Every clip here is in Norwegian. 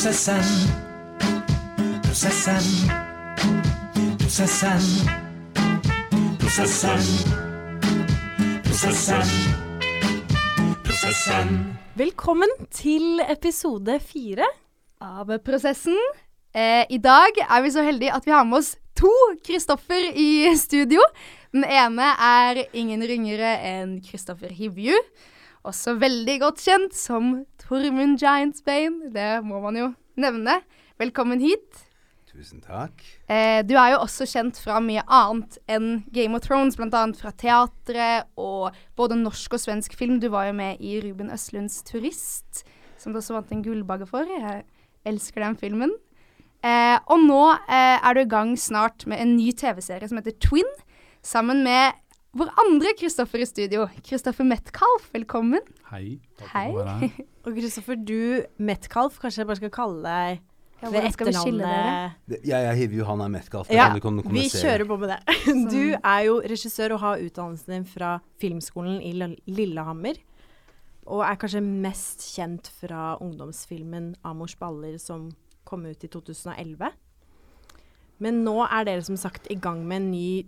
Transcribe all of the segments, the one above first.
Prosessen. Prosessen. Prosessen. Prosessen. Prosessen. Velkommen til episode fire. Av prosessen. Eh, I dag er vi så heldige at vi har med oss to Kristoffer i studio. Den ene er ingen ringere enn Kristoffer Hivju. Også veldig godt kjent som Tormund Giantsbane. Det må man jo nevne. Velkommen hit. Tusen takk. Eh, du er jo også kjent fra mye annet enn Game of Thrones, bl.a. fra teatret og både norsk og svensk film. Du var jo med i Ruben Østlunds 'Turist', som du også vant en Gullbagge for. Jeg elsker den filmen. Eh, og nå eh, er du i gang snart med en ny TV-serie som heter Twin, sammen med vår andre Kristoffer i studio, Kristoffer Metcalf. Velkommen. Hei. Takk Hei. Og Kristoffer, du Metcalf, kanskje jeg bare skal kalle deg Ja, ved etternavnet Det- Jeg hiver jo han er Metcalf. Ja, kan du vi kjører på med det. Du er jo regissør og har utdannelsen din fra Filmskolen i Lillehammer. Og er kanskje mest kjent fra ungdomsfilmen 'Amors baller', som kom ut i 2011. Men nå er dere som sagt i gang med en ny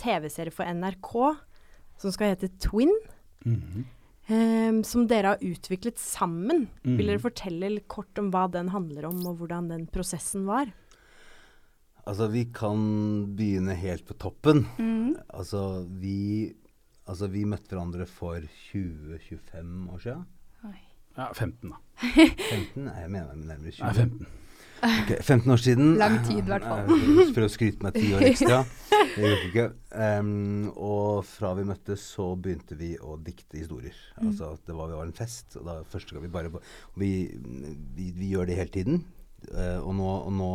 TV-serie for NRK som skal hete Twin. Mm -hmm. um, som dere har utviklet sammen. Mhm. Vil dere fortelle litt kort om hva den handler om, og hvordan den prosessen var? Altså, vi kan begynne helt på toppen. Mm. Altså, vi, altså, vi møtte hverandre for 20-25 år siden. Ja, 15, da. 15? Nei, jeg mener nærmere 20. Nei, 15. Ok, 15 år siden. Lang tid, i hvert fall. Eh, For å skryte meg ti år ekstra. Det gjorde ikke. Um, og fra vi møttes, så begynte vi å dikte historier. Mm. Altså, det var, det var en fest. Og da første gang vi bare Vi, vi, vi gjør det hele tiden. Uh, og, nå, og nå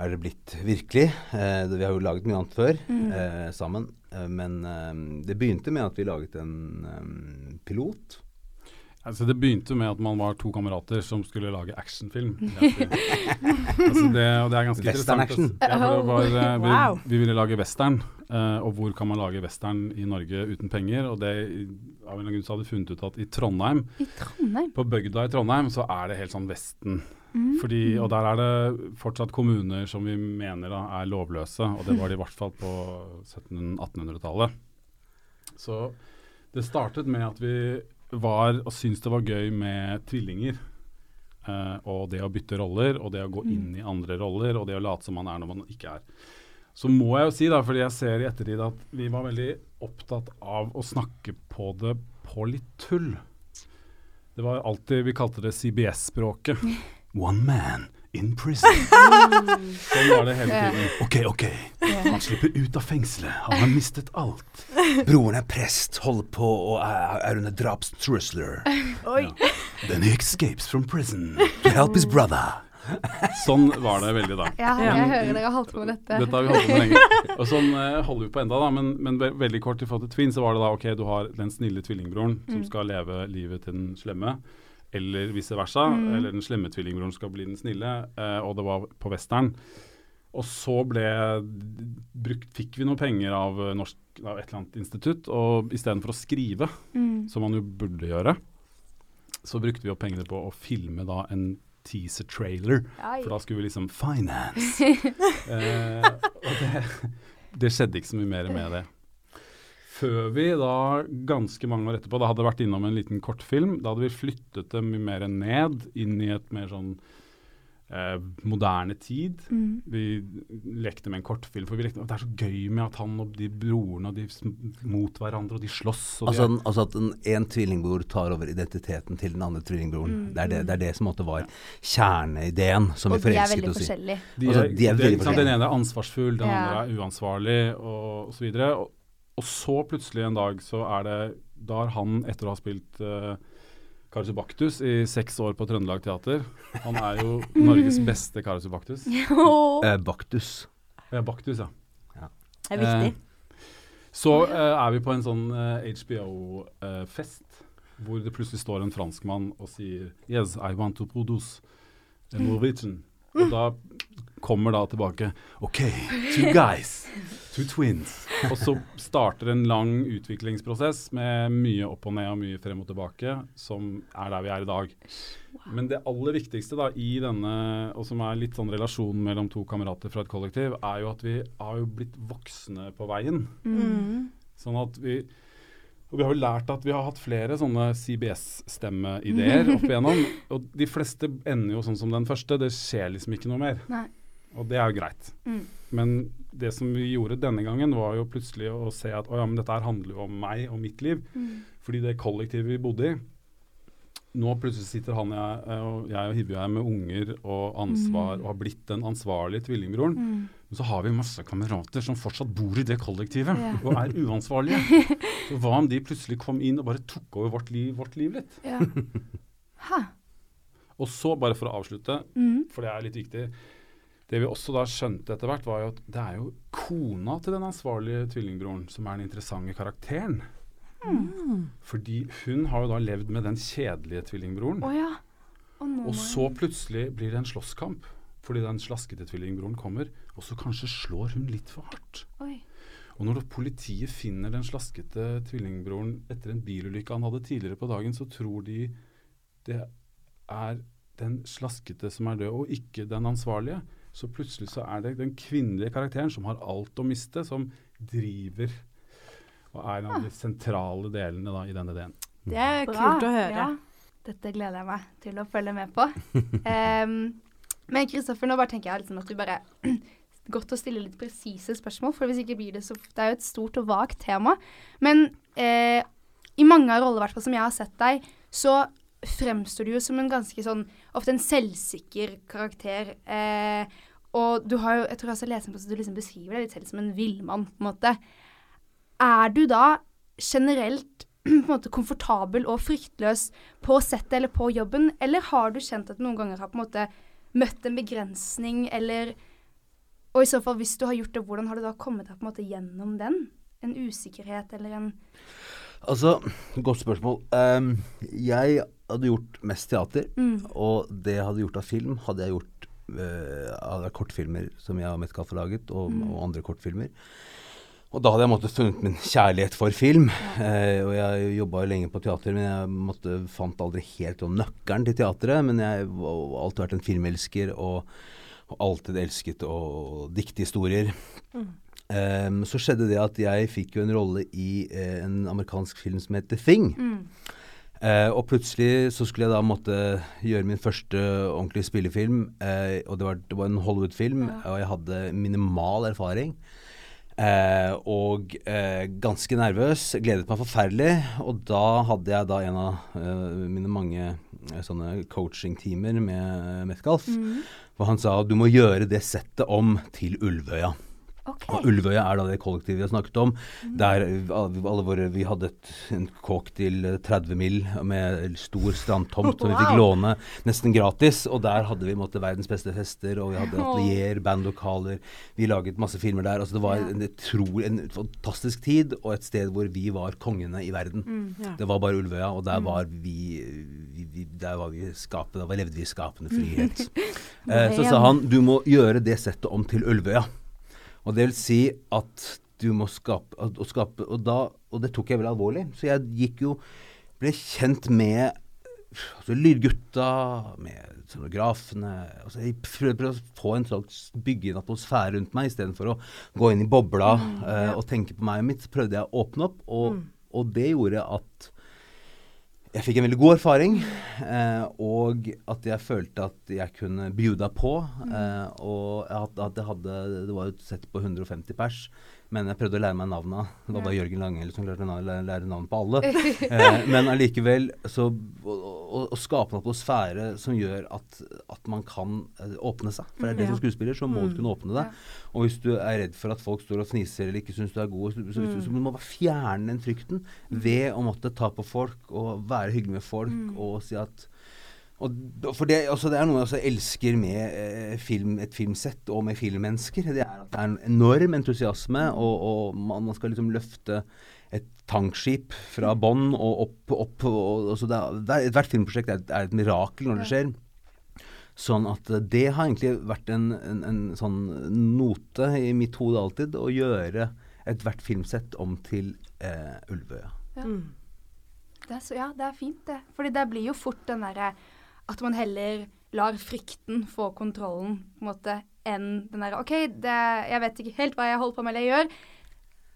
er det blitt virkelig. Eh, vi har jo laget mye annet før Mm. eh, sammen. Eh, men em, det begynte med at vi laget en um, pilot. Altså, det begynte med at man var to kamerater som skulle lage actionfilm. altså, det, og det er ganske Western interessant. action. altså. Ja, var, eh, vi, vi ville lage western, uh, og hvor kan man lage western i Norge uten penger? Og det, av en eller annen grunn så hadde vi funnet ut at i Trondheim, I Trondheim. på bygda i Trondheim, så er det helt sånn Vesten. Mm. Fordi, og der er det fortsatt kommuner som vi mener da er lovløse, og det var de i hvert fall på 1700-1800-tallet. Så det startet med at vi var og syntes det var gøy med tvillinger. Uh, og det å bytte roller, og det å gå inn i andre roller, og det å late som man er når man ikke er. Så må jeg jo si, da, fordi jeg ser i ettertid at vi var veldig opptatt av å snakke på det på litt tull. Det var alltid Vi kalte det CBS-språket. One man in prison. sånn var det hele tiden. OK, OK. Han slipper ut av fengselet. Han har mistet alt. Broren er prest, holder på og er, er under drapstrusler. Ja. Then he escapes from prison. To help his brother. Sånn var det veldig da. Ja, jeg jeg hører dere har holdt på med dette. Dette har vi holdt på med lenge. Og sånn eh, holder vi på enda da, men, men ve veldig kort i forhold til Twin, så var det da ok, du har den snille tvillingbroren som skal leve livet til den slemme, eller vice versa, eller den slemme tvillingbroren skal bli den snille, eh, og det var på western. Og så ble brukt, fikk vi noe penger av, norsk, av et eller annet institutt, og istedenfor å skrive, Mm. som man jo burde gjøre, så brukte vi opp pengene på å filme da en teaser-trailer. Ai. For da skulle vi liksom finance. eh, og det, det skjedde ikke så mye mer med det. Før vi da, ganske mange år etterpå, da hadde vært innom en liten kortfilm. Da hadde vi flyttet det mye mer ned, inn i et mer sånn eh, moderne tid. Mm. Vi lekte med en kortfilm, for vi lekte, det er så gøy med at han og de brorene og de mot hverandre, og de slåss. Og Altså, de, altså at en, en tvillingbror tar over identiteten til den andre tvillingbroren. Det, er det, det er det som måtte var kjerneideen som Og vi de er forelsket veldig si. i. forskjellige. De Altså, er, de er veldig forskjellige. Den ene er ansvarsfull, den Ja. andre er uansvarlig, og osv. Og, så plutselig en dag så er det Da har han, etter å ha spilt uh, Karius Baktus i seks år på Trøndelag Teater Han er jo Norges beste Karius Baktus. Eh, Baktus. Eh, Baktus, ja. Det er viktig. Eh, så eh, er vi på en sånn HBO-fest hvor det plutselig står en franskmann og sier Yes, I want to produce. A Norwegian. Og da kommer da tilbake OK, two guys. Two twins. Og så starter en lang utviklingsprosess med mye opp og ned og mye frem og tilbake, som er der vi er i dag. Men det aller viktigste da i denne, og som er litt sånn relasjon mellom to kamerater fra et kollektiv, er jo at vi har jo blitt voksne på veien. Mm. Sånn at vi og vi har jo lært at vi har hatt flere sånne CBS-stemmeideer opp igjennom. Og de fleste ender jo sånn som den første. Det skjer liksom ikke noe mer. Nei. Og det er jo greit. Mm. Men det som vi gjorde denne gangen, var jo plutselig å se at å ja, men dette her handler jo om meg og mitt liv. Mm. Fordi det kollektivet vi bodde i Nå plutselig sitter han jeg, og jeg og Hivju her med unger og ansvar og har blitt den ansvarlige tvillingbroren. Mm. Men så har vi masse kamerater som fortsatt bor i det kollektivet Ja. og er uansvarlige. Så hva om de plutselig kom inn og bare tok over vårt liv, vårt liv litt? Ja. Og så, bare for å avslutte, Mm. for det er litt viktig Det vi også da skjønte etter hvert, var jo at det er jo kona til den ansvarlige tvillingbroren som er den interessante karakteren. Mm. Fordi hun har jo da levd med den kjedelige tvillingbroren. Oh, ja. Og Og så plutselig blir det en slåsskamp. Fordi den slaskete tvillingbroren kommer, og så kanskje slår hun litt for hardt. Oi. Og når politiet finner den slaskete tvillingbroren etter en bilulykke han hadde tidligere på dagen, så tror de det er den slaskete som er død, og ikke den ansvarlige. Så plutselig så er det den kvinnelige karakteren som har alt å miste, som driver og er en av de sentrale delene da, i denne ideen. Det er Bra. kult å høre. Ja. Dette gleder jeg meg til å følge med på. um, men Kristoffer, nå bare tenker jeg liksom at du bare Godt å stille litt presise spørsmål, for hvis ikke blir det så Det er jo et stort og vagt tema. Men eh, i mange av rollene hvert fall som jeg har sett deg, så fremstår du jo som en ganske sånn Ofte en selvsikker karakter. Eh, og du har jo Jeg tror jeg har lest på at du liksom beskriver deg litt selv som en villmann, på en måte. Er du da generelt på en måte komfortabel og fryktløs på settet eller på jobben, eller har du kjent at du noen ganger har på en måte møtt en begrensning, eller Og i så fall, hvis du har gjort det, hvordan har du da kommet deg på en måte gjennom den? En usikkerhet eller en Altså, godt spørsmål. Um, jeg hadde gjort mest teater, mm. og det jeg hadde gjort av film, hadde jeg gjort uh, av kortfilmer som jeg og Metcalf har laget, og, Mm. og andre kortfilmer. Og da hadde jeg måttet funnet min kjærlighet for film. Eh, og jeg jobba jo lenge på teater, men jeg måtte, fant aldri helt om nøkkelen til teatret. Men jeg har alltid vært en filmelsker og, og alltid elsket å dikte historier. Mm. Eh, så skjedde det at jeg fikk jo en rolle i eh, en amerikansk film som heter Thing. Mm. Eh, og plutselig så skulle jeg da måtte gjøre min første ordentlige spillefilm. Eh, og det var, det var en Hollywood-film, Ja. og jeg hadde minimal erfaring. Eh, og eh, ganske nervøs. Gledet meg forferdelig. Og da hadde jeg da en av eh, mine mange eh, sånne coaching-timer med Metcalf. Mm. For han sa du må gjøre det settet om til Ulvøya. OK. Og Ulvøya er da det kollektivet vi har snakket om. Mm. Der alle våre, Vi hadde et, en kåk til eh, 30 mil med stor strandtomt som vi fikk låne nesten gratis. Og der hadde vi måtte, verdens beste fester, og vi hadde atelier, bandlokaler. Vi laget masse filmer der. altså Det var en, utrolig- en fantastisk tid, og et sted hvor vi var kongene i verden. Mm. Ja. Det var bare Ulvøya, og der var vi, vi, vi Der var vi skapende, der levde vi i skapende frihet. eh, så sa han du må gjøre det settet om til Ulvøya. Og det vil si at du må skape, og, skape og, da, og det tok jeg veldig alvorlig. Så jeg gikk jo Ble kjent med altså, lydgutta, med scenografene altså, Jeg prøvde å få en slags bygge en atmosfære rundt meg istedenfor å gå inn i bobla eh, og tenke på meg og mitt. Så prøvde jeg å åpne opp, og, og det gjorde at jeg fikk en veldig god erfaring, eh, og at jeg følte at jeg kunne bjuda på. Eh, og at, at hadde Det var jo et sett på 150 pers, men jeg prøvde å lære meg navnet. Det var bare Jørgen Langhelle som klarte å lære, navnet på alle. Eh, men allikevel så å, å, skape en atmosfære som gjør at, at man kan eh, åpne seg. For det er det Ja. som skuespiller, så må du kunne åpne deg. Og hvis du er redd for at folk står og fniser eller ikke syns du er god, så, så, så, så må du bare fjerne den frykten ved å måtte ta på folk og være hyggelig med folk og si at for det, altså det er noe jeg også elsker med eh, film, et filmsett og med filmmennesker. Det er at det er en enorm entusiasme, og, og man, man skal liksom løfte et tankskip fra bånn og opp. opp og, og, det er, det er, ethvert filmprosjekt er, et- er et mirakel når det skjer. Sånn at eh, det har egentlig vært en, en, en sånn note i mitt hode alltid, å gjøre ethvert filmsett om til eh, Ulvøya. Ja. Mm. Det er så, ja, det er fint, det. Fordi det blir jo fort den derre at man heller lar frykten få kontrollen, på en måte, enn den derre OK, det, jeg vet ikke helt hva jeg holder på med eller jeg gjør.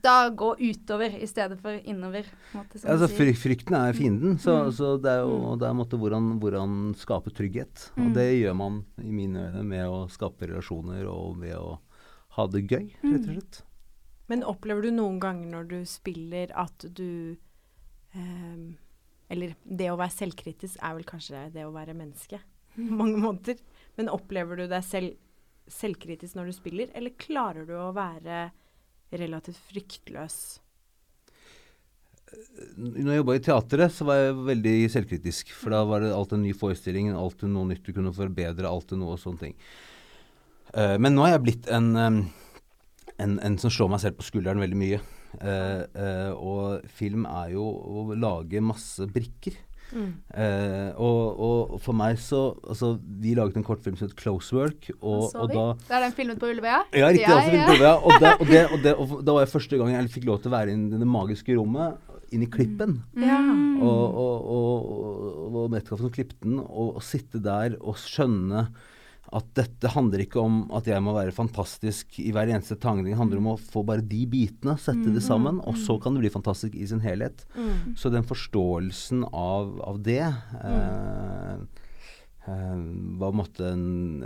Da gå utover i stedet for innover. På måte, som Altså, fry, frykten er fienden, så, Mm. så det er jo Mm. det er en måte hvordan, hvordan skape trygghet. Mm. Og det gjør man i mine øyne med å skape relasjoner og ved å ha det gøy, rett og Mm. slett. Men opplever du noen ganger når du spiller at du ehm, Eller det å være selvkritisk er vel kanskje det å være menneske på mange måter. Men opplever du deg selv selvkritisk når du spiller, eller klarer du å være relativt fryktløs? Når jeg jobba i teatret, så var jeg veldig selvkritisk. For da var det alltid en ny forestilling, alltid noe nytt du kunne forbedre, alltid noe og sånne ting. Eh, men nå er jeg blitt en, en, en som slår meg selv på skulderen veldig mye. Eh, eh, og film er jo å lage masse brikker. Eh, og, og for meg så Altså, vi laget en kortfilm som het Close Work, og, og da Da er den filmet på Ullevøya? ja, riktig. Ja, altså, ja. Prøve, ja. Og, det, og, det, og, det, og da var jeg første gang jeg fikk lov til å være inn i det magiske rommet, inn i klippen. Ja. Mm. Og, og, og, og, og Metcalf som klippet den, og, og sitte der og skjønne at dette handler ikke om at jeg må være fantastisk i hver eneste tangning. Det handler om å få bare de bitene, sette det sammen, og så kan det bli fantastisk i sin helhet. Mm. Så den forståelsen av, av det eh, eh, var på en måte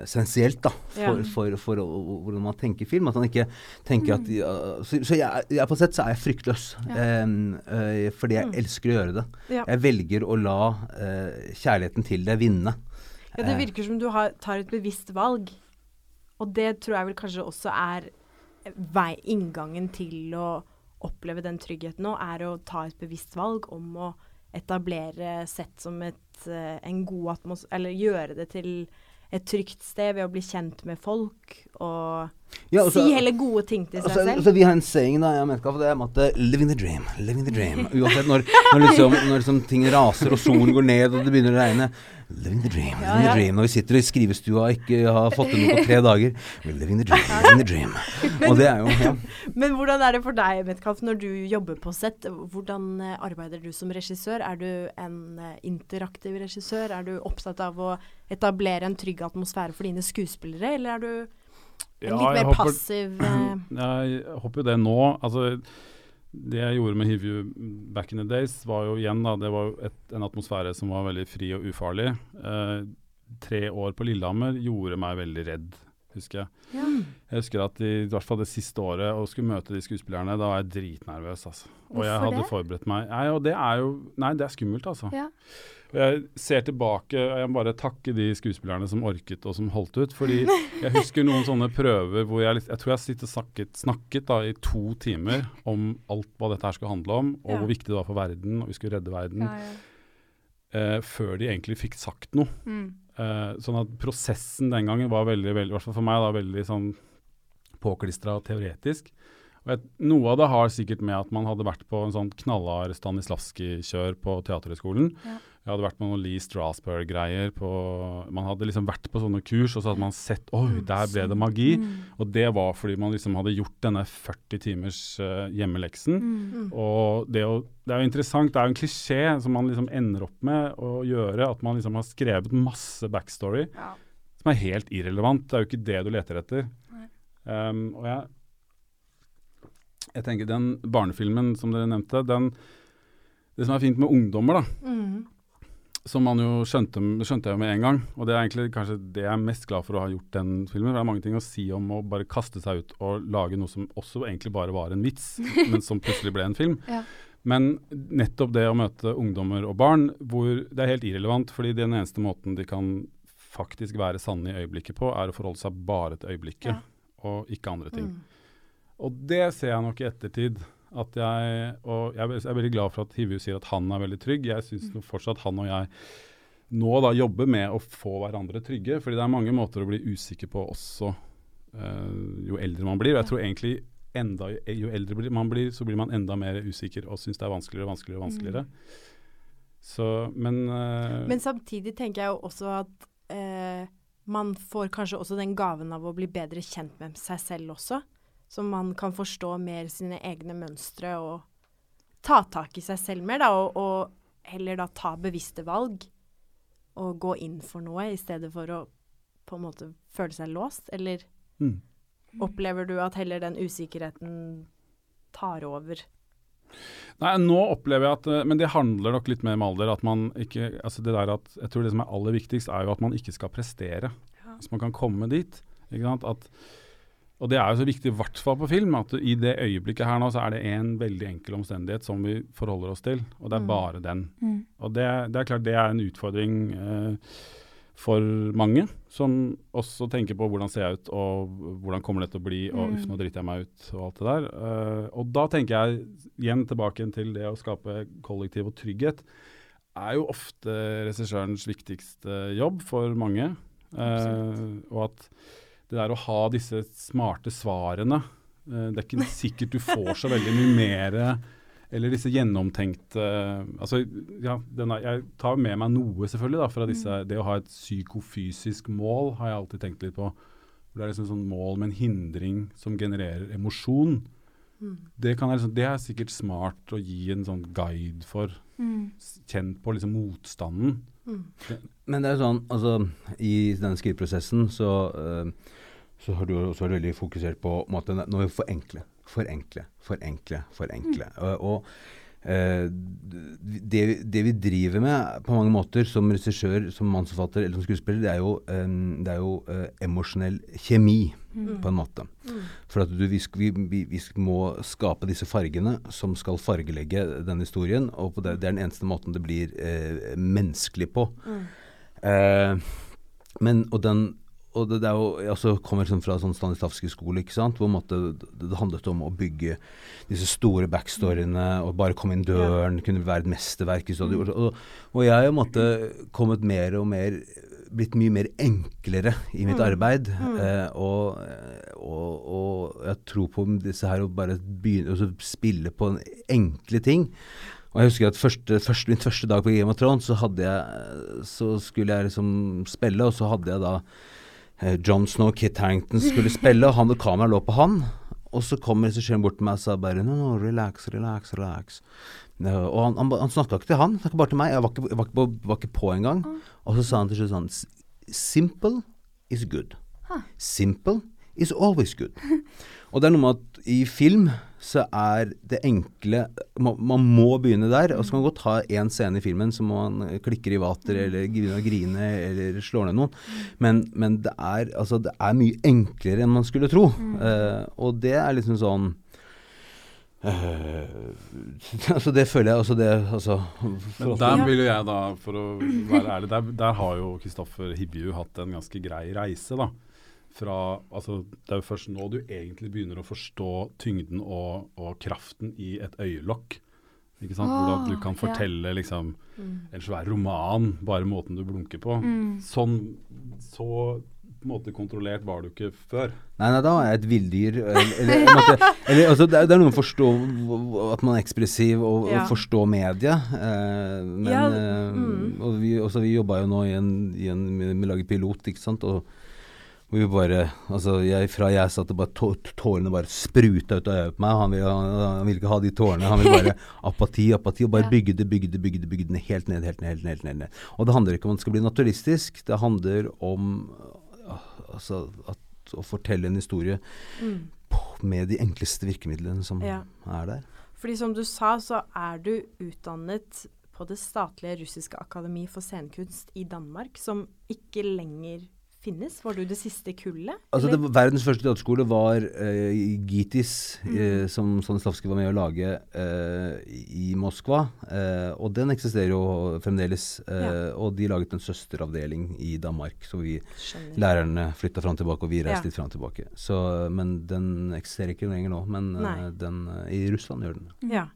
essensielt da, for, Ja. for, for, å- hvordan man tenker film. At man ikke tenker at ja, Så, så jeg, jeg, på sett så er jeg fryktløs, Ja. eh, fordi jeg elsker å gjøre det. Ja. Jeg velger å la eh, kjærligheten til det vinne. Ja, det Eh, virker som du har, tar et bevisst valg. Og det tror jeg vel kanskje også er vei, inngangen til å oppleve den tryggheten nå, er å ta et bevisst valg om å etablere sett som et, eh, en god atmos... Eller gjøre det til et trygt sted ved å bli kjent med folk og ja, også, si heller gode ting til seg Altså, selv. altså, vi har en saying da, jeg Metcalf, det er at 'living the dream'. living the dream. Uansett når, når, liksom, når liksom ting raser og solen går ned og det begynner å regne. Living the dream. Living ja. the dream. Når vi sitter i skrivestua og ikke har fått til noe på tre dager. We're living the dream. living the dream. Og det er jo ja. Men hvordan er det for deg, Metcalf, når du jobber på sett? Hvordan eh, arbeider du som regissør? Er du en eh, interaktiv regissør? Er du opptatt av å etablere en trygg atmosfære for dine skuespillere, eller er du Ja, litt jeg mer hopper- passiv eh, Jeg håper jo det nå. Altså, det jeg gjorde med Hivju back in the days, var jo igjen da, det var jo et, en atmosfære som var veldig fri og ufarlig. Eh, tre år på Lillehammer gjorde meg veldig redd, husker jeg. Ja. Jeg husker at i, i hvert fall det siste året, å skulle møte de skuespillerne, da var jeg dritnervøs, altså. Og jeg Hvorfor hadde det? forberedt meg. Nei, og det er jo Nei, det er skummelt, altså. Ja. Og Jeg ser tilbake, og jeg må bare takke de skuespillerne som orket og som holdt ut. Fordi jeg husker noen sånne prøver hvor jeg, jeg tror jeg sitter snakket, snakket da, i to timer om alt hva dette her skulle handle om, og Ja. hvor viktig det var for verden, og vi skulle redde verden, Ja, eh, før de egentlig fikk sagt noe. Mm. Eh, sånn at prosessen den gangen var veldig, veldig, i hvert fall for meg, da, veldig sånn påklistra og teoretisk. Og jeg, noe av det har sikkert med at man hadde vært på en sånn knallhard Stanislavskij-kjør på Teaterhøgskolen. Ja. Jeg hadde vært på noen Lee Strasberg-greier. på Man hadde liksom vært på sånne kurs, og så hadde man sett Oi, der ble det magi. Mm. Og det var fordi man liksom hadde gjort denne 40 timers uh, hjemmeleksen. Mm. Og det, å, det er jo interessant, det er jo en klisjé som man liksom ender opp med å gjøre, at man liksom har skrevet masse backstory Ja. som er helt irrelevant. Det er jo ikke det du leter etter. Um, og jeg, jeg tenker den barnefilmen som dere nevnte, den, det som er fint med ungdommer, da, mm. som man jo skjønte, skjønte jeg med en gang, og det er egentlig kanskje det jeg er mest glad for å ha gjort den filmen. for Det er mange ting å si om å bare kaste seg ut og lage noe som også egentlig bare var en vits, men som plutselig ble en film. Ja. Men nettopp det å møte ungdommer og barn, hvor det er helt irrelevant, fordi den eneste måten de kan faktisk være sanne i øyeblikket på, er å forholde seg bare til øyeblikket, Ja. og ikke andre ting. Mm. Og det ser jeg nok i ettertid. At jeg, og jeg er veldig glad for at Hivju sier at han er veldig trygg. Jeg syns Mm. fortsatt han og jeg nå da jobber med å få hverandre trygge. fordi det er mange måter å bli usikker på også eh, jo eldre man blir. Og jeg tror egentlig enda, jo eldre man blir, så blir man enda mer usikker og syns det er vanskeligere og vanskeligere. og vanskeligere. Så, men, eh, Men samtidig tenker jeg jo også at eh, man får kanskje også den gaven av å bli bedre kjent med seg selv også. Så man kan forstå mer sine egne mønstre og ta tak i seg selv mer, da. Og, og heller da ta bevisste valg. Og gå inn for noe i stedet for å på en måte føle seg låst. Eller Mm. opplever du at heller den usikkerheten tar over? Nei, nå opplever jeg at eh, Men det handler nok litt mer med alder. At man ikke altså det der at, Jeg tror det som er aller viktigst, er jo at man ikke skal prestere. Så man kan komme dit. Ikke sant? At, og det er jo så viktig, i hvert fall på film, at i det øyeblikket her nå, så er det en veldig enkel omstendighet som vi forholder oss til, og det er Mm. bare den. Mm. Og det, det er klart det er en utfordring eh, for mange, som også tenker på hvordan ser jeg ut, og hvordan kommer det til å bli, og Mm. uff, nå driter jeg meg ut, og alt det der. Eh, og da tenker jeg igjen tilbake til det å skape kollektiv og trygghet, er jo ofte regissørens viktigste jobb for mange. Eh, og at det der å ha disse smarte svarene eh, Det er ikke sikkert du får så veldig mye mer eller disse gjennomtenkte altså, ja, denne, Jeg tar med meg noe selvfølgelig da, fra disse Det å ha et psykofysisk mål har jeg alltid tenkt litt på. Det er liksom sånn mål med en hindring som genererer emosjon. Det, kan jeg liksom, det er sikkert smart å gi en sånn guide for. Mm. Kjent på liksom motstanden. Men det er sånn, altså i denne skriveprosessen så, eh, så har du også veldig fokusert på, måten nå må vi forenkle, forenkle, forenkle, forenkle. Og, og eh, det, det vi driver med på mange måter som regissør, som mannsforfatter eller som skuespiller, det er jo, eh, det er jo uh, emosjonell kjemi på en måte. For at du, vi, vi, vi, må skape disse fargene som skal fargelegge denne historien, og på det, det er den eneste måten det blir uh, menneskelig på. Eh, men, og den og det, det er jo, jeg kommer liksom fra sånn Stanislavskij skole, ikke sant? hvor måtte, det, det handlet om å bygge disse store backstoryene og bare komme inn døren, kunne være et mesterverk. gjort det. Og, og jeg har måte kommet mer og mer blitt mye mer enklere i mitt arbeid. Eh, og, og, og jeg tror på disse her å bare begynne å spille på en enkle ting. Og jeg husker at første, første, min første dag på Game of Thrones, så, hadde jeg, så skulle jeg liksom spille, og så hadde jeg da eh, John Snow, Kit Harrington skulle spille, og han og kameraet lå på han. Og så kom regissøren bort til meg og sa bare no, no, relax, relax, relax. Og han, han, han snakka ikke til han, snakka bare til meg. Jeg var ikke, var ikke, på, var ikke på engang. Og så sa han til slutt sånn Simple is good. Simple is always good. Og det er noe med at i film så er det enkle Man, man må begynne der. Og så kan man godt ha én scene i filmen som man klikker i vater eller begynner å grine eller slår ned noen. Men, men det, er, altså, det er mye enklere enn man skulle tro. Uh, og det er liksom sånn Uh, altså det føler jeg også det altså, Men der vil jo jeg da, for å være ærlig, der, der har jo Kristoffer Hibju hatt en ganske grei reise, da. Fra, altså, det er jo først nå du egentlig begynner å forstå tyngden og, og kraften i et øyelokk. Ikke sant? Hvordan du kan kan ja. fortelle liksom en så er roman bare måten du blunker på. Mm. Sånn så på en måte kontrollert var du ikke før. Nei, nei, da er jeg et villdyr. Eller, eller, måte, eller, altså, det, er, det er noe med å forstå at man er ekspressiv og, Ja. og forstå mediet. Eh, men Ja, eh, mm. og vi, også, vi jobba jo nå i en, i en med, å lage pilot, ikke sant. Og hvor vi bare Altså, jeg, fra jeg satt og bare tå, tårene bare spruta ut av øyet på meg. Han ville han, han ikke ha de tårene. Han ville bare apati, apati. Og bare bygge det, bygge det, bygge det, bygge det helt ned, helt ned, helt ned, helt ned, ned. Og det handler ikke om at det skal bli naturalistisk. Det handler om ah, altså, at, å fortelle en historie Mm. med de enkleste virkemidlene som Ja. er der. Fordi som du sa, så er du utdannet på det statlige russiske akademi for scenekunst i Danmark, som ikke lenger finnes. Var du det siste kullet? Altså det, verdens første teaterskole var uh, Gitis, eh, som Stanislavskij var med å lage uh, i Moskva. Og den eksisterer jo fremdeles. Ja. Og de laget en søsteravdeling i Danmark, så vi Skjønner. lærerne flytta fram og tilbake, og vi reiste Ja. litt fram og tilbake. Så, men den eksisterer ikke lenger nå. Men den, i Russland gjør den. Ja.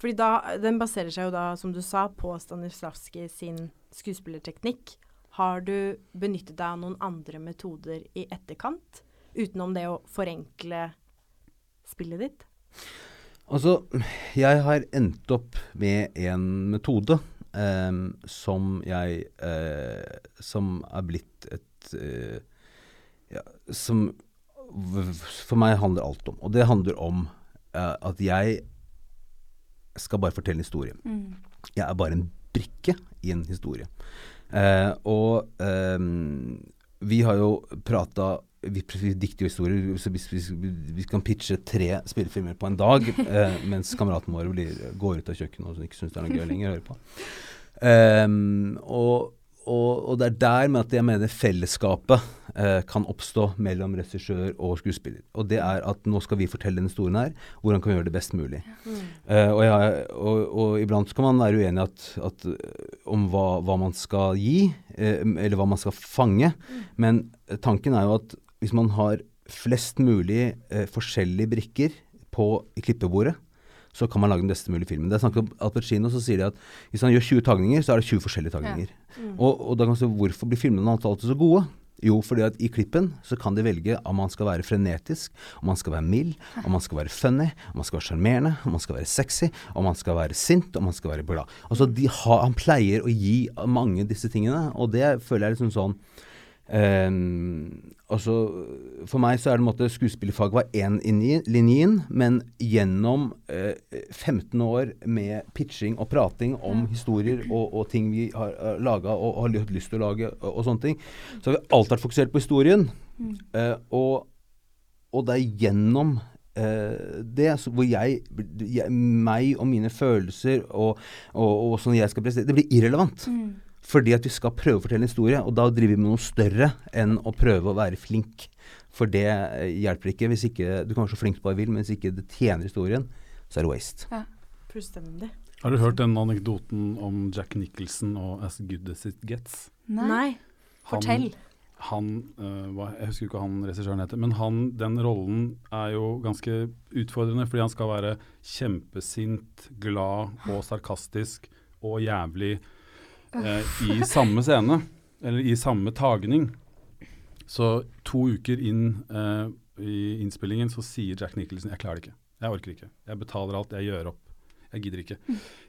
Fordi da, den baserer seg jo da, som du sa, på Stanislavskij sin skuespillerteknikk. Har du benyttet deg av noen andre metoder i etterkant, utenom det å forenkle spillet ditt? Altså, jeg har endt opp med en metode eh, som jeg eh, Som er blitt et eh, ja, Som for meg handler alt om. Og det handler om eh, at jeg skal bare fortelle en historie. Mm. Jeg er bare en brikke i en historie. Eh, og eh, vi har jo prata vi, vi dikter jo historier, så vi, vi, vi kan pitche tre spillefilmer på en dag, eh, mens kameraten vår blir, går ut av kjøkkenet og ikke syns det er noe gøy lenger å høre på. Ehm, og, og, og det er der med at jeg mener fellesskapet eh, kan oppstå mellom regissør og skuespiller. Og det er at nå skal vi fortelle denne historien her, hvordan kan vi gjøre det best mulig. Eh, og, jeg, og, og iblant kan man være uenig at, at, eh, om hva, hva man skal gi, eh, eller hva man skal fange. Men eh, tanken er jo at hvis man har flest mulig eh, forskjellige brikker på klippebordet, så kan man lage den beste mulige filmen. Det er snakk om Al Pacino, så sier de at hvis han gjør 20 tagninger, så er det 20 forskjellige tagninger. Og, og da kan man si hvorfor blir filmene hans alltid så gode? Jo, fordi at i klippen så kan de velge om man skal være frenetisk, om man skal være mild, om man skal være funny, om man skal være sjarmerende, om man skal være sexy, om man skal være sint, om man skal være glad. Altså, de har, Han pleier å gi mange disse tingene, og det føler jeg liksom sånn Ehm, altså, for meg så er det en måte skuespillerfag var én linjen, men gjennom uh, 15 år med pitching og prating om historier og, og ting vi har uh, laga og, har lyst- til å lage og, og sånne ting, så har vi alltid vært fokusert på historien. Uh, og, og det er gjennom Uh, det så hvor jeg, jeg Meg og mine følelser og, og, og sånn jeg skal prestere Det blir irrelevant. Fordi at vi skal prøve å fortelle en historie, og da driver vi med noe større enn å prøve å være flink. For det eh, hjelper ikke hvis ikke Du kan være så flink du bare vil, men hvis ikke det tjener historien, så er det waste. Ja, Fullstendig. Har du hørt den anekdoten om Jack Nicholson og As Good As It Gets? Nei. Fortell. Han, øh, hva, Jeg husker ikke hva han regissøren heter, men han, den rollen er jo ganske utfordrende, fordi han skal være kjempesint, glad og sarkastisk og jævlig eh, i samme scene, eller i samme tagning. Så to uker inn eh, i innspillingen så sier Jack Nicholson jeg klarer det ikke, jeg orker ikke. Jeg betaler alt, jeg gjør opp. Jeg gidder ikke.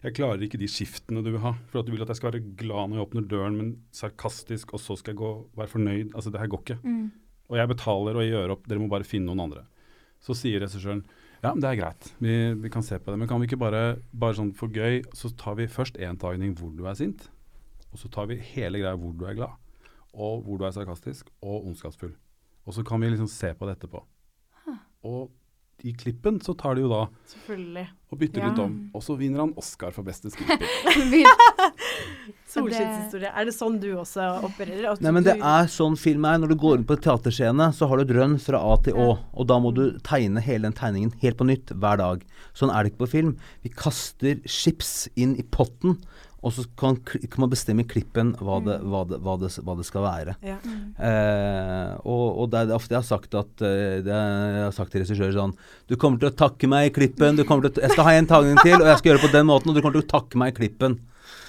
Jeg klarer ikke de skiftene du vil ha. For at du vil at jeg skal være glad når jeg åpner døren, men sarkastisk, og så skal jeg gå, være fornøyd. Altså, det her går ikke. Og jeg betaler og jeg gjør opp, dere må bare finne noen andre. Så sier regissøren ja, men det er greit, vi, vi kan se på det. Men kan vi ikke bare, bare sånn for gøy, så tar vi først én tagning hvor du er sint, og så tar vi hele greia hvor du er glad, og hvor du er sarkastisk og ondskapsfull. Og så kan vi liksom se på det etterpå. Og i klippen så tar de jo da Selvfølgelig. og bytter Ja. litt om, og så vinner han Oscar for beste skuespiller. Solskinnshistorie. Er det sånn du også opererer? Også Nei, men det er sånn film er. Når du går inn på teaterscene, så har du et rønn fra A til Å. Og da må du tegne hele den tegningen helt på nytt hver dag. Sånn er det ikke på film. Vi kaster chips inn i potten, og så kan, kan man bestemme i klippen hva det, hva det, hva det, hva det skal være. ja. Eh, og, og det er ofte jeg har sagt at eh, det Jeg har sagt til regissører sånn Du kommer til å takke meg i klippen. Du til å, jeg skal ha en tagning til, og jeg skal gjøre det på den måten, og du kommer til å takke meg i klippen.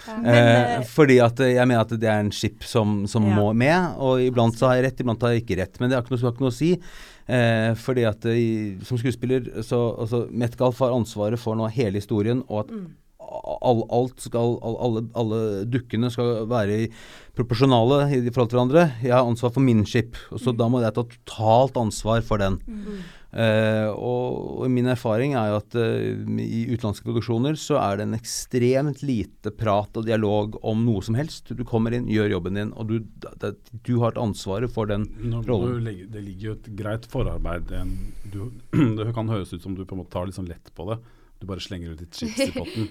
Eh, fordi at eh, jeg mener at det er en skip som, som Ja. må med, og iblant så har jeg rett, iblant har jeg ikke rett. Men det har ikke noe, har ikke noe å si. Eh, fordi at eh, som skuespiller så altså, Metcalf har ansvaret for nå hele historien, og at all, alt skal, all, alle, alle dukkene skal være i proporsjonale i, i forhold til hverandre. Jeg har ansvar for min skip, og så da må jeg ta totalt ansvar for den. Eh, og, og min erfaring er jo at uh, i utenlandske produksjoner så er det en ekstremt lite prat og dialog om noe som helst. Du kommer inn, gjør jobben din, og du, det, du har et ansvaret for den rollen. legge, det ligger jo et greit forarbeid. En, du, det kan høres ut som du på en måte tar litt sånn lett på det. Du bare slenger ut litt chips i potten.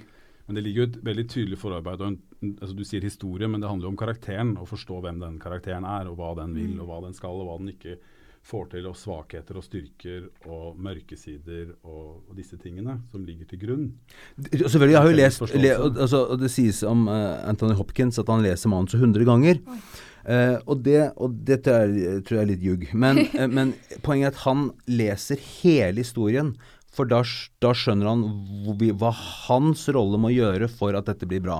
Men det ligger jo et veldig tydelig forarbeid. Og en, altså du sier historie, men det handler jo om karakteren. Å forstå hvem den karakteren er, og hva den vil, og hva den skal, og hva den ikke får til. Og svakheter og styrker og mørkesider og, og disse tingene som ligger til grunn. Selvfølgelig, jeg har jo lest le, altså, og Det sies om uh, Anthony Hopkins at han leser manuset 100 ganger. Uh, og det, og det tror, jeg, tror jeg er litt ljug. Men, uh, men poenget er at han leser hele historien. For da, da skjønner han hva hans rolle må gjøre for at dette blir bra.